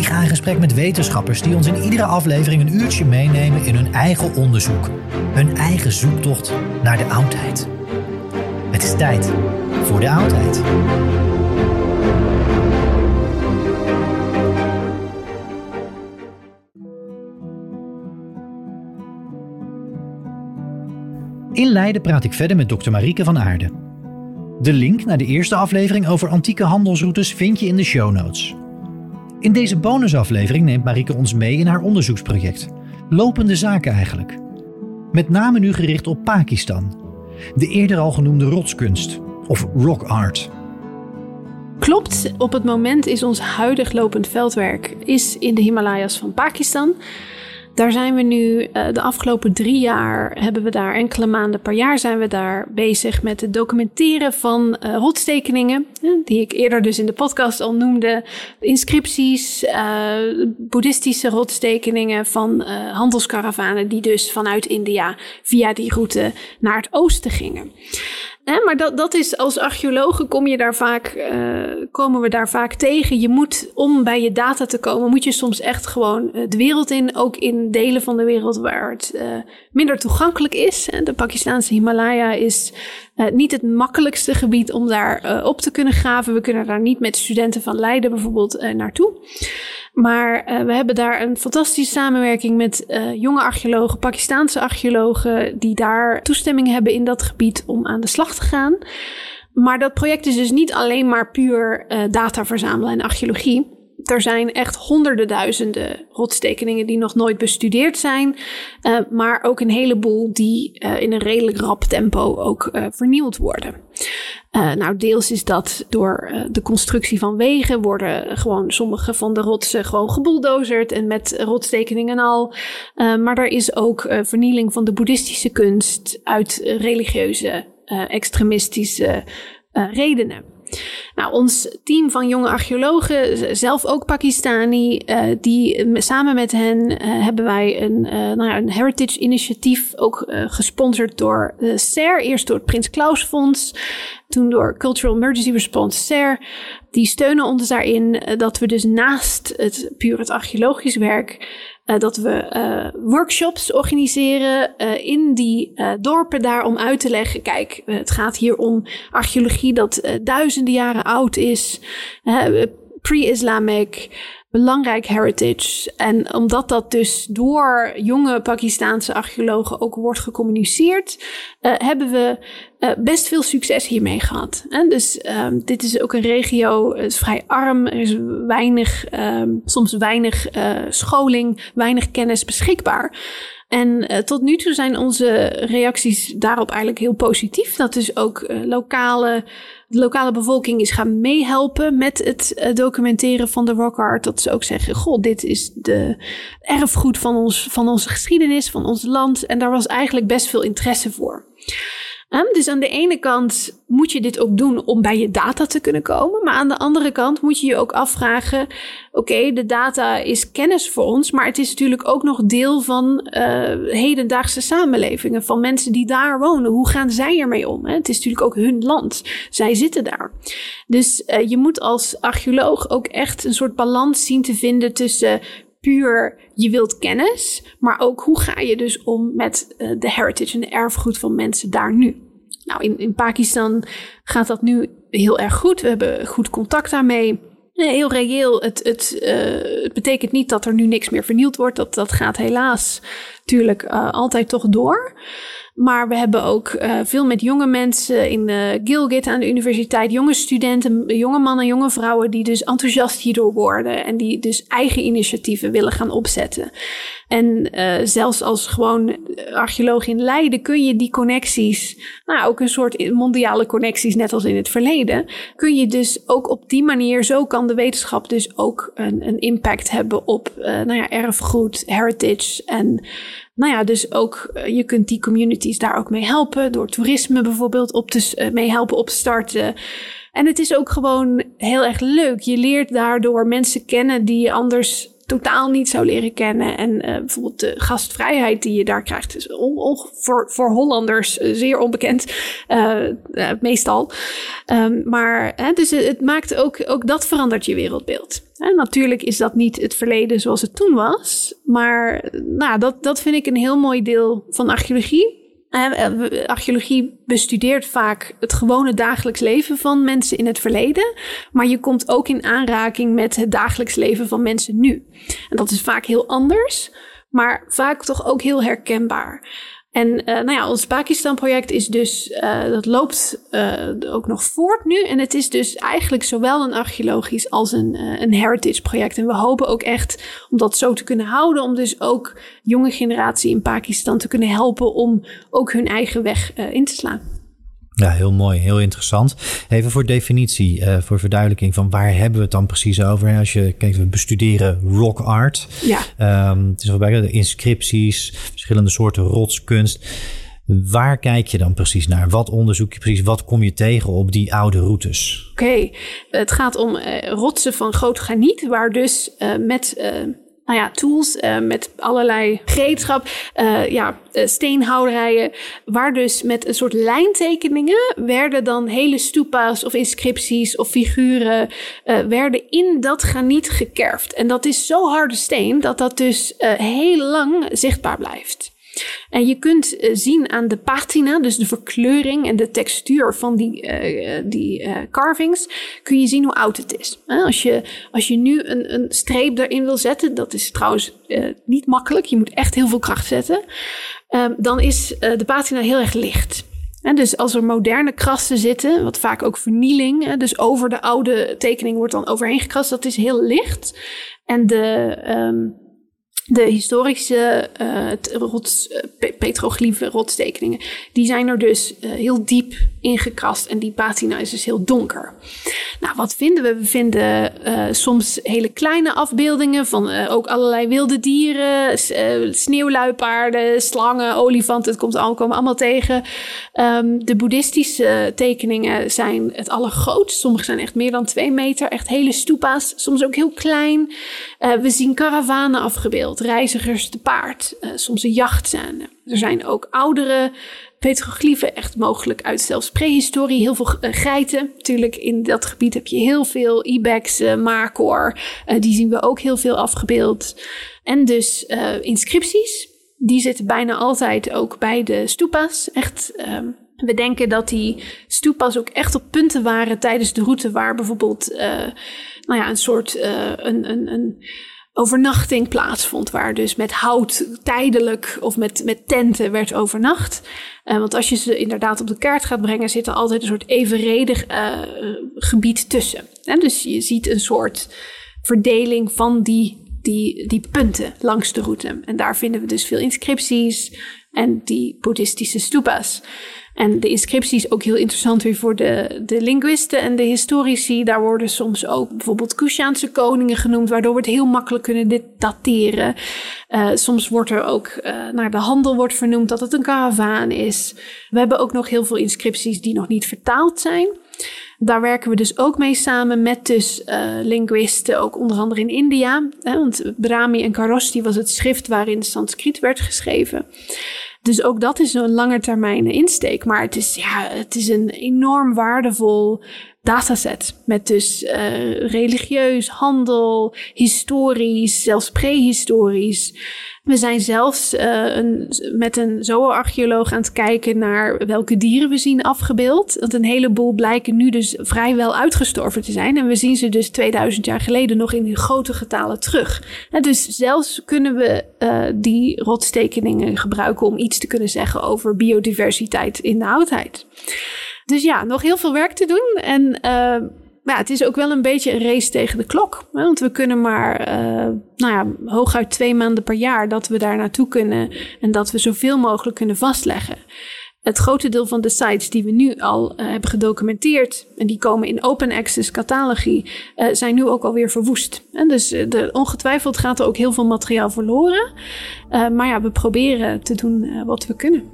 Ik ga in gesprek met wetenschappers die ons in iedere aflevering een uurtje meenemen in hun eigen onderzoek. Hun eigen zoektocht naar de oudheid. Het is tijd voor de oudheid. In Leiden praat ik verder met dokter Marieke van Aarde. De link naar de eerste aflevering over antieke handelsroutes vind je in de show notes. In deze bonusaflevering neemt Marieke ons mee in haar onderzoeksproject. Lopende zaken eigenlijk. Met name nu gericht op Pakistan. De eerder al genoemde rotskunst, of rock art. Klopt, op het moment is ons huidig lopend veldwerk is in de Himalaya's van Pakistan. Daar zijn we nu uh, de afgelopen drie jaar, hebben we daar enkele maanden per jaar zijn we daar bezig met het documenteren van uh, rotstekeningen. Die ik eerder dus in de podcast al noemde. Inscripties, uh, boeddhistische rotstekeningen van handelskaravanen die dus vanuit India via die route naar het oosten gingen. Hè, maar dat, dat is als archeologen kom je daar vaak, uh, komen we daar vaak tegen. Je moet, om bij je data te komen, moet je soms echt gewoon de wereld in. Ook in delen van de wereld waar het uh, minder toegankelijk is. De Pakistaanse Himalaya is niet het makkelijkste gebied om daar op te kunnen graven. We kunnen daar niet met studenten van Leiden bijvoorbeeld naartoe. Maar uh, we hebben daar een fantastische samenwerking met uh, jonge archeologen, Pakistaanse archeologen, die daar toestemming hebben in dat gebied om aan de slag te gaan. Maar dat project is dus niet alleen maar puur uh, data verzamelen en archeologie. Er zijn echt honderden duizenden rotstekeningen die nog nooit bestudeerd zijn. Maar ook een heleboel die in een redelijk rap tempo ook vernieuwd worden. Nou, deels is dat door de constructie van wegen worden gewoon sommige van de rotsen gewoon gebulldozerd en met rotstekeningen al. maar er is ook vernieling van de boeddhistische kunst uit religieuze, extremistische redenen. Nou, ons team van jonge archeologen, zelf ook Pakistani, uh, die samen met hen uh, hebben wij een, uh, nou ja, een heritage initiatief ook gesponsord door SER. Eerst door het Prins Klaus Fonds, toen door Cultural Emergency Response SER. Die steunen ons daarin dat we dus naast het puur het archeologisch werk uh, dat we uh, workshops organiseren uh, in die dorpen daar om uit te leggen. Kijk, het gaat hier om archeologie dat duizenden jaren oud is, pre-Islamic. Belangrijk heritage. En omdat dat dus door jonge Pakistaanse archeologen ook wordt gecommuniceerd, uh, hebben we uh, best veel succes hiermee gehad. En dus um, dit is ook een regio, het is vrij arm, er is weinig, um, soms weinig uh, scholing, weinig kennis beschikbaar. En tot nu toe zijn onze reacties daarop eigenlijk heel positief. Dat is ook lokale, de lokale bevolking is gaan meehelpen met het uh, documenteren van de rock art. Dat ze ook zeggen, goh, dit is de erfgoed van, ons, van onze geschiedenis, van ons land. En daar was eigenlijk best veel interesse voor. Dus aan de ene kant moet je dit ook doen om bij je data te kunnen komen. Maar aan de andere kant moet je je ook afvragen: oké, de data is kennis voor ons, maar het is natuurlijk ook nog deel van uh, hedendaagse samenlevingen, van mensen die daar wonen. Hoe gaan zij ermee om? Hè? Het is natuurlijk ook hun land. Zij zitten daar. Dus uh, je moet als archeoloog ook echt een soort balans zien te vinden tussen puur je wilt kennis, maar ook hoe ga je dus om met uh, de heritage en de erfgoed van mensen daar nu. Nou, in, in Pakistan gaat dat nu heel erg goed. We hebben goed contact daarmee. Heel reëel, het, het, uh, het betekent niet dat er nu niks meer vernield wordt. Dat, dat gaat helaas natuurlijk uh, altijd toch door. Maar we hebben ook uh, veel met jonge mensen in uh, Gilgit aan de universiteit. Jonge studenten, jonge mannen, jonge vrouwen die dus enthousiast hierdoor worden. En die dus eigen initiatieven willen gaan opzetten. En uh, zelfs als gewoon archeoloog in Leiden kun je die connecties, nou ook een soort mondiale connecties, net als in het verleden, kun je dus ook op die manier, zo kan de wetenschap dus ook een, een impact hebben op nou ja, erfgoed, heritage en nou ja, dus ook je kunt die communities daar ook mee helpen. Door toerisme bijvoorbeeld op te, mee helpen opstarten. En het is ook gewoon heel erg leuk. Je leert daardoor mensen kennen die je anders totaal niet zou leren kennen. En uh, bijvoorbeeld de gastvrijheid die je daar krijgt, is on, on, voor, voor Hollanders zeer onbekend, uh, meestal. Um, maar dus het, het, maakt ook, ook dat verandert je wereldbeeld. En natuurlijk is dat niet het verleden zoals het toen was. Maar nou, dat, dat vind ik een heel mooi deel van archeologie. Archeologie bestudeert vaak het gewone dagelijks leven van mensen in het verleden. Maar je komt ook in aanraking met het dagelijks leven van mensen nu. En dat is vaak heel anders, maar vaak toch ook heel herkenbaar. En uh, nou ja, ons Pakistan-project is dus, uh, dat loopt uh, ook nog voort nu. En het is dus eigenlijk zowel een archeologisch als een, een heritage-project. En we hopen ook echt om dat zo te kunnen houden. Om dus ook jonge generatie in Pakistan te kunnen helpen om ook hun eigen weg in te slaan. Ja, heel mooi, heel interessant. Even voor definitie, uh, voor verduidelijking van waar hebben we het dan precies over? Als je kijkt, we bestuderen rock art. Ja. Um, het is waarbij de inscripties, verschillende soorten rotskunst. Waar kijk je dan precies naar? Wat onderzoek je precies? Wat kom je tegen op die oude routes? Oké, okay. het gaat om uh, rotsen van groot graniet, waar dus uh, met nou ja, tools uh, met allerlei gereedschap, uh, ja, uh, steenhouderijen, waar dus met een soort lijntekeningen werden dan hele stupa's of inscripties of figuren werden in dat graniet gekerfd. En dat is zo harde steen dat dat dus heel lang zichtbaar blijft. En je kunt uh, zien aan de patina, dus de verkleuring en de textuur van die, uh, die uh, carvings, kun je zien hoe oud het is. als, je, als je nu een, een streep erin wil zetten, dat is trouwens niet makkelijk, je moet echt heel veel kracht zetten, ehm, dan is de patina heel erg licht. En dus als er moderne krassen zitten, wat vaak ook vernieling, dus over de oude tekening wordt dan overheen gekrast, dat is heel licht. En de, um, de historische uh, rots, uh, petroglyphen, rotstekeningen, die zijn er dus uh, heel diep ingekrast en die patina is dus heel donker. Nou, wat vinden we? We vinden soms hele kleine afbeeldingen van ook allerlei wilde dieren, sneeuwluipaarden, slangen, olifanten, het komt allemaal, komen allemaal tegen. Um, de boeddhistische tekeningen zijn het allergrootst. Sommige zijn echt meer dan twee meter, echt hele stupa's, soms ook heel klein. we zien karavanen afgebeeld reizigers te paard, uh, soms een jachtscène. Er zijn ook oudere petroglyphen, echt mogelijk uit zelfs prehistorie. Heel veel uh, geiten. Natuurlijk, in dat gebied heb je heel veel ibex, uh, markor. die zien we ook heel veel afgebeeld. En dus inscripties. Die zitten bijna altijd ook bij de stupa's. Echt ehm, We denken dat die stupas ook echt op punten waren tijdens de route waar bijvoorbeeld nou ja, een soort een, een, een overnachting plaatsvond. Waar dus met hout tijdelijk of met, met tenten werd overnacht. Uh, want als je ze inderdaad op de kaart gaat brengen, zit er altijd een soort evenredig gebied tussen. En dus je ziet een soort verdeling van die, die, die punten langs de route. En daar vinden we dus veel inscripties en die boeddhistische stupas. En de inscripties ook heel interessant weer voor de, de linguisten en de historici. Daar worden soms ook bijvoorbeeld Kushaanse koningen genoemd, waardoor we het heel makkelijk kunnen dateren. Uh, soms wordt er ook uh, naar de handel wordt vernoemd dat het een karavaan is. We hebben ook nog heel veel inscripties die nog niet vertaald zijn. Daar werken we dus ook mee samen met dus uh, linguisten, ook onder andere in India. Hè, want Brahmi en Kharoshti was het schrift waarin Sanskriet werd geschreven. Dus ook dat is een langetermijn insteek. Maar het is, ja, het is een enorm waardevol dataset. Met dus uh, religieus, handel, historisch, zelfs prehistorisch. We zijn zelfs uh, een, met een zooarcheoloog aan het kijken naar welke dieren we zien afgebeeld. Want een heleboel blijken nu dus vrijwel uitgestorven te zijn. En we zien ze dus 2000 jaar geleden nog in grote getalen terug. En dus zelfs kunnen we uh, die rotstekeningen gebruiken om iets te kunnen zeggen over biodiversiteit in de oudheid. Dus ja, nog heel veel werk te doen. En uh, ja, het is ook wel een beetje een race tegen de klok. Hè? Want we kunnen maar, uh, nou ja, hooguit twee maanden per jaar dat we daar naartoe kunnen. En dat we zoveel mogelijk kunnen vastleggen. Het grote deel van de sites die we nu al uh, hebben gedocumenteerd, en die komen in open access catalogie, zijn nu ook alweer verwoest. Dus ongetwijfeld gaat er ook heel veel materiaal verloren. maar ja, we proberen te doen wat we kunnen.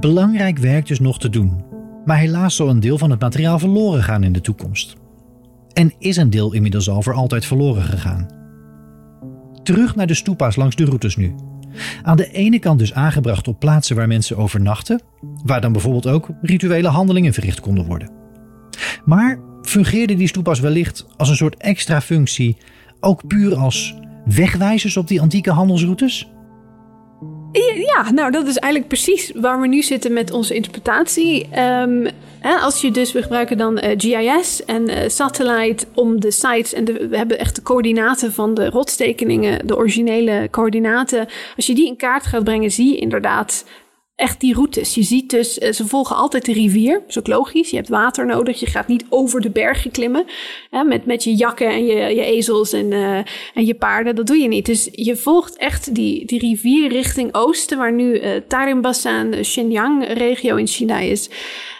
Belangrijk werk dus nog te doen. Maar helaas zal een deel van het materiaal verloren gaan in de toekomst. En is een deel inmiddels al voor altijd verloren gegaan. Terug naar de stoepa's langs de routes nu. Aan de ene kant dus aangebracht op plaatsen waar mensen overnachten, waar dan bijvoorbeeld ook rituele handelingen verricht konden worden. Maar fungeerden die stoepas wellicht als een soort extra functie, ook puur als wegwijzers op die antieke handelsroutes? Ja, nou dat is eigenlijk precies waar we nu zitten met onze interpretatie. Hè, als je dus, we gebruiken dan eh, GIS en uh, satellite om de sites en de, we hebben echt de coördinaten van de rotstekeningen, de originele coördinaten. Als je die in kaart gaat brengen, zie je inderdaad echt die routes. Je ziet dus, eh, ze volgen altijd de rivier. Dat is ook logisch. Je hebt water nodig. Je gaat niet over de bergen klimmen. Hè, met, met je jakken en je, je ezels en, uh, en je paarden. Dat doe je niet. Dus je volgt echt die, die rivier richting oosten. Waar nu uh, Tarimbasan, de Xinjiang-regio in China is.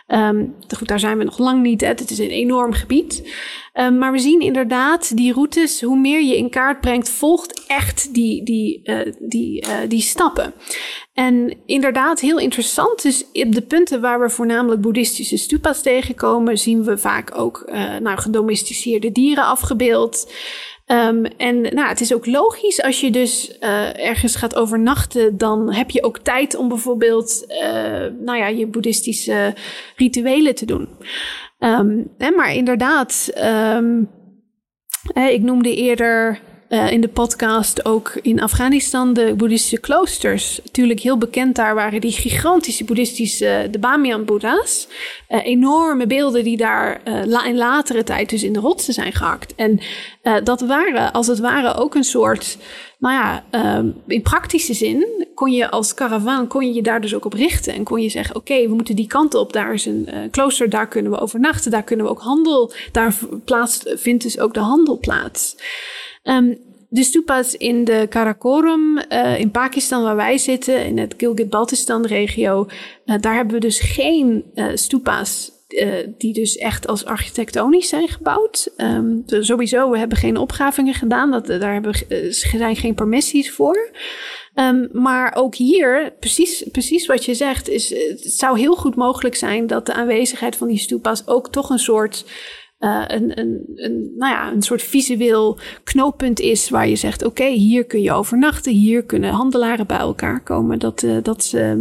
Um, daar zijn we nog lang niet. Het is een enorm gebied. Um, maar we zien inderdaad die routes, hoe meer je in kaart brengt, volgt echt die, die, uh, die, uh, die stappen. En inderdaad, heel interessant. Dus op de punten waar we voornamelijk boeddhistische stupas tegenkomen, zien we vaak ook uh, nou, gedomesticeerde dieren afgebeeld. Um, en nou, het is ook logisch als je dus uh, ergens gaat overnachten, dan heb je ook tijd om bijvoorbeeld uh, nou ja, je boeddhistische rituelen te doen. Um, hè, maar inderdaad, um, ik noemde eerder uh, in de podcast ook in Afghanistan de boeddhistische kloosters. Natuurlijk heel bekend daar waren die gigantische boeddhistische, de Bamiyan-boeddha's. Uh, enorme beelden die daar in latere tijd dus in de rotsen zijn gehakt. En dat waren als het ware ook een soort, nou ja, in praktische zin kon je als karavaan, kon je je daar dus ook op richten. En kon je zeggen, oké, we moeten die kant op, daar is een klooster, daar kunnen we overnachten, daar kunnen we ook handel, daar plaats, vindt dus ook de handel plaats. Um, de stupas in de Karakorum uh, in Pakistan, waar wij zitten, in het Gilgit-Baltistan-regio, uh, daar hebben we dus geen uh, stupa's die dus echt als architectonisch zijn gebouwd. Um, dus sowieso, we hebben geen opgravingen gedaan, dat, daar hebben, zijn geen permissies voor. Um, maar ook hier, precies, precies wat je zegt, is, het zou heel goed mogelijk zijn dat de aanwezigheid van die stupas ook toch een soort uh, een, een, een, nou ja, een soort visueel knooppunt is waar je zegt: oké, hier kun je overnachten, hier kunnen handelaren bij elkaar komen. Dat, uh, dat, uh,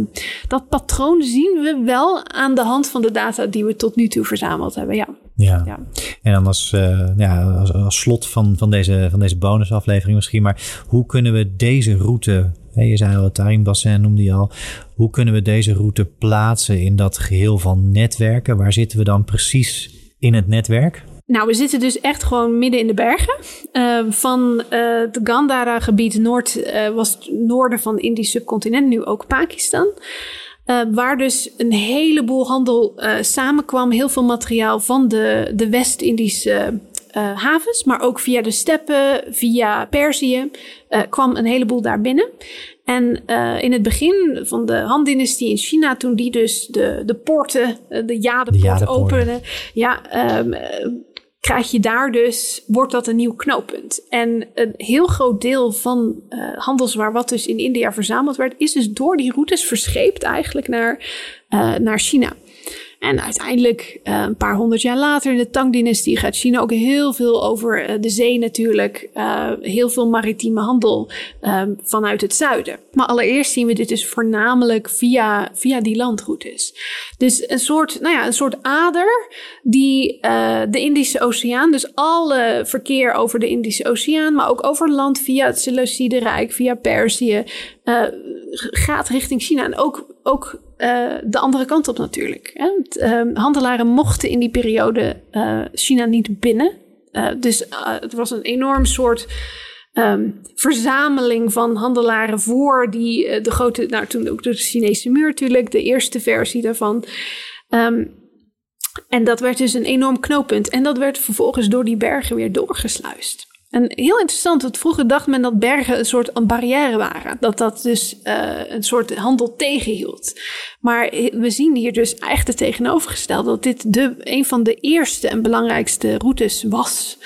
dat patroon zien we wel aan de hand van de data die we tot nu toe verzameld hebben. Ja. Ja. ja. en dan als, ja, als, als, slot van, van, deze, van deze bonusaflevering misschien, maar hoe kunnen we deze route Je zei al, het Taringbassin noemde je al. Hoe kunnen we deze route plaatsen in dat geheel van netwerken? Waar zitten we dan precies in het netwerk? Nou, we zitten dus echt gewoon midden in de bergen. Uh, van uh, het Gandhara-gebied noord uh, was het noorden van het Indisch subcontinent, nu ook Pakistan. waar dus een heleboel handel samenkwam. Heel veel materiaal van de, de West-Indische havens, maar ook via de steppen, via Perzië, kwam een heleboel daar binnen. En uh, in het begin van de Han-dynastie in China, toen die dus de, de poorten, de Jadepoort opende, ja, um, krijg je daar dus, wordt dat een nieuw knooppunt. En een heel groot deel van uh, handelswaar wat dus in India verzameld werd, is dus door die routes verscheept eigenlijk naar, uh, naar China. En uiteindelijk, uh, een paar honderd jaar later, in de Tang-dynastie, gaat China ook heel veel over uh, de zee natuurlijk. Uh, heel veel maritieme handel vanuit het zuiden. Maar allereerst zien we dit dus voornamelijk via, via die landroutes. Dus een soort, nou ja, een soort ader die de Indische Oceaan, dus alle verkeer over de Indische Oceaan, maar ook over land via het Seleucide Rijk, via Perzië, gaat richting China. En ook, ook uh, de andere kant op natuurlijk. Hè? Uh, handelaren mochten in die periode uh, China niet binnen. dus het was een enorm soort um, verzameling van handelaren voor die de grote, nou toen ook de Chinese muur natuurlijk, de eerste versie daarvan. Um, en dat werd dus een enorm knooppunt. En dat werd vervolgens door die bergen weer doorgesluist. En heel interessant, want vroeger dacht men dat bergen een soort een barrière waren. Dat dat dus uh, een soort handel tegenhield. Maar we zien hier dus eigenlijk het tegenovergestelde. Dat dit de, een van de eerste en belangrijkste routes was.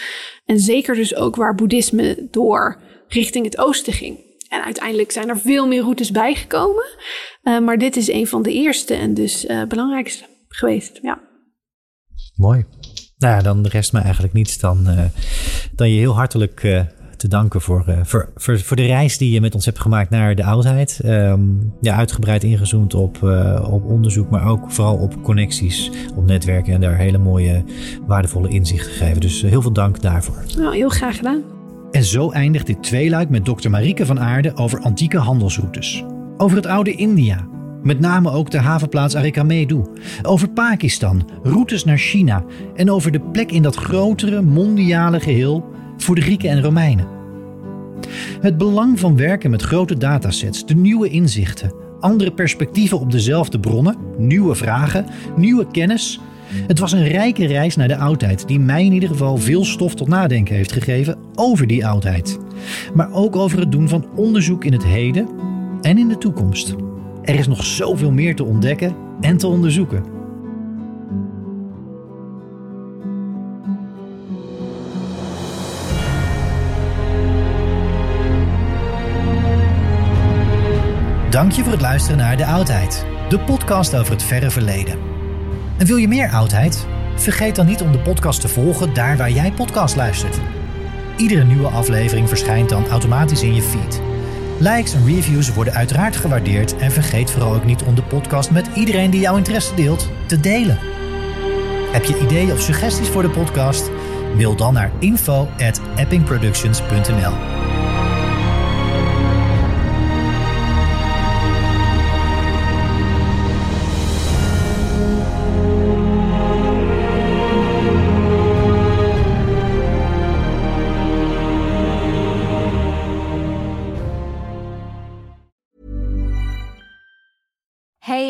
En zeker dus ook waar boeddhisme door richting het oosten ging. En uiteindelijk zijn er veel meer routes bijgekomen. Uh, maar dit is een van de eerste en dus uh, belangrijkste geweest. Ja. Mooi. Nou ja, dan rest me eigenlijk niets dan, uh, dan je heel hartelijk uh, te danken voor, uh, voor, voor, voor, de reis die je met ons hebt gemaakt naar de oudheid. Um, ja, uitgebreid ingezoomd op, op onderzoek, maar ook vooral op connecties, op netwerken en daar hele mooie, waardevolle inzichten gegeven. Dus heel veel dank daarvoor. Nou, heel graag gedaan. En zo eindigt dit tweeluik met dokter Marieke van Aarde over antieke handelsroutes. Over het oude India, met name ook de havenplaats Arikamedu. Over Pakistan, routes naar China en over de plek in dat grotere mondiale geheel voor de Grieken en Romeinen. Het belang van werken met grote datasets, de nieuwe inzichten, andere perspectieven op dezelfde bronnen, nieuwe vragen, nieuwe kennis. Het was een rijke reis naar de oudheid die mij in ieder geval veel stof tot nadenken heeft gegeven over die oudheid. Maar ook over het doen van onderzoek in het heden en in de toekomst. Er is nog zoveel meer te ontdekken en te onderzoeken. Dank je voor het luisteren naar De Oudheid, de podcast over het verre verleden. En wil je meer oudheid? Vergeet dan niet om de podcast te volgen daar waar jij podcast luistert. Iedere nieuwe aflevering verschijnt dan automatisch in je feed. Likes en reviews worden uiteraard gewaardeerd en vergeet vooral ook niet om de podcast met iedereen die jouw interesse deelt te delen. Heb je ideeën of suggesties voor de podcast? Mail dan naar info@eppingproductions.nl.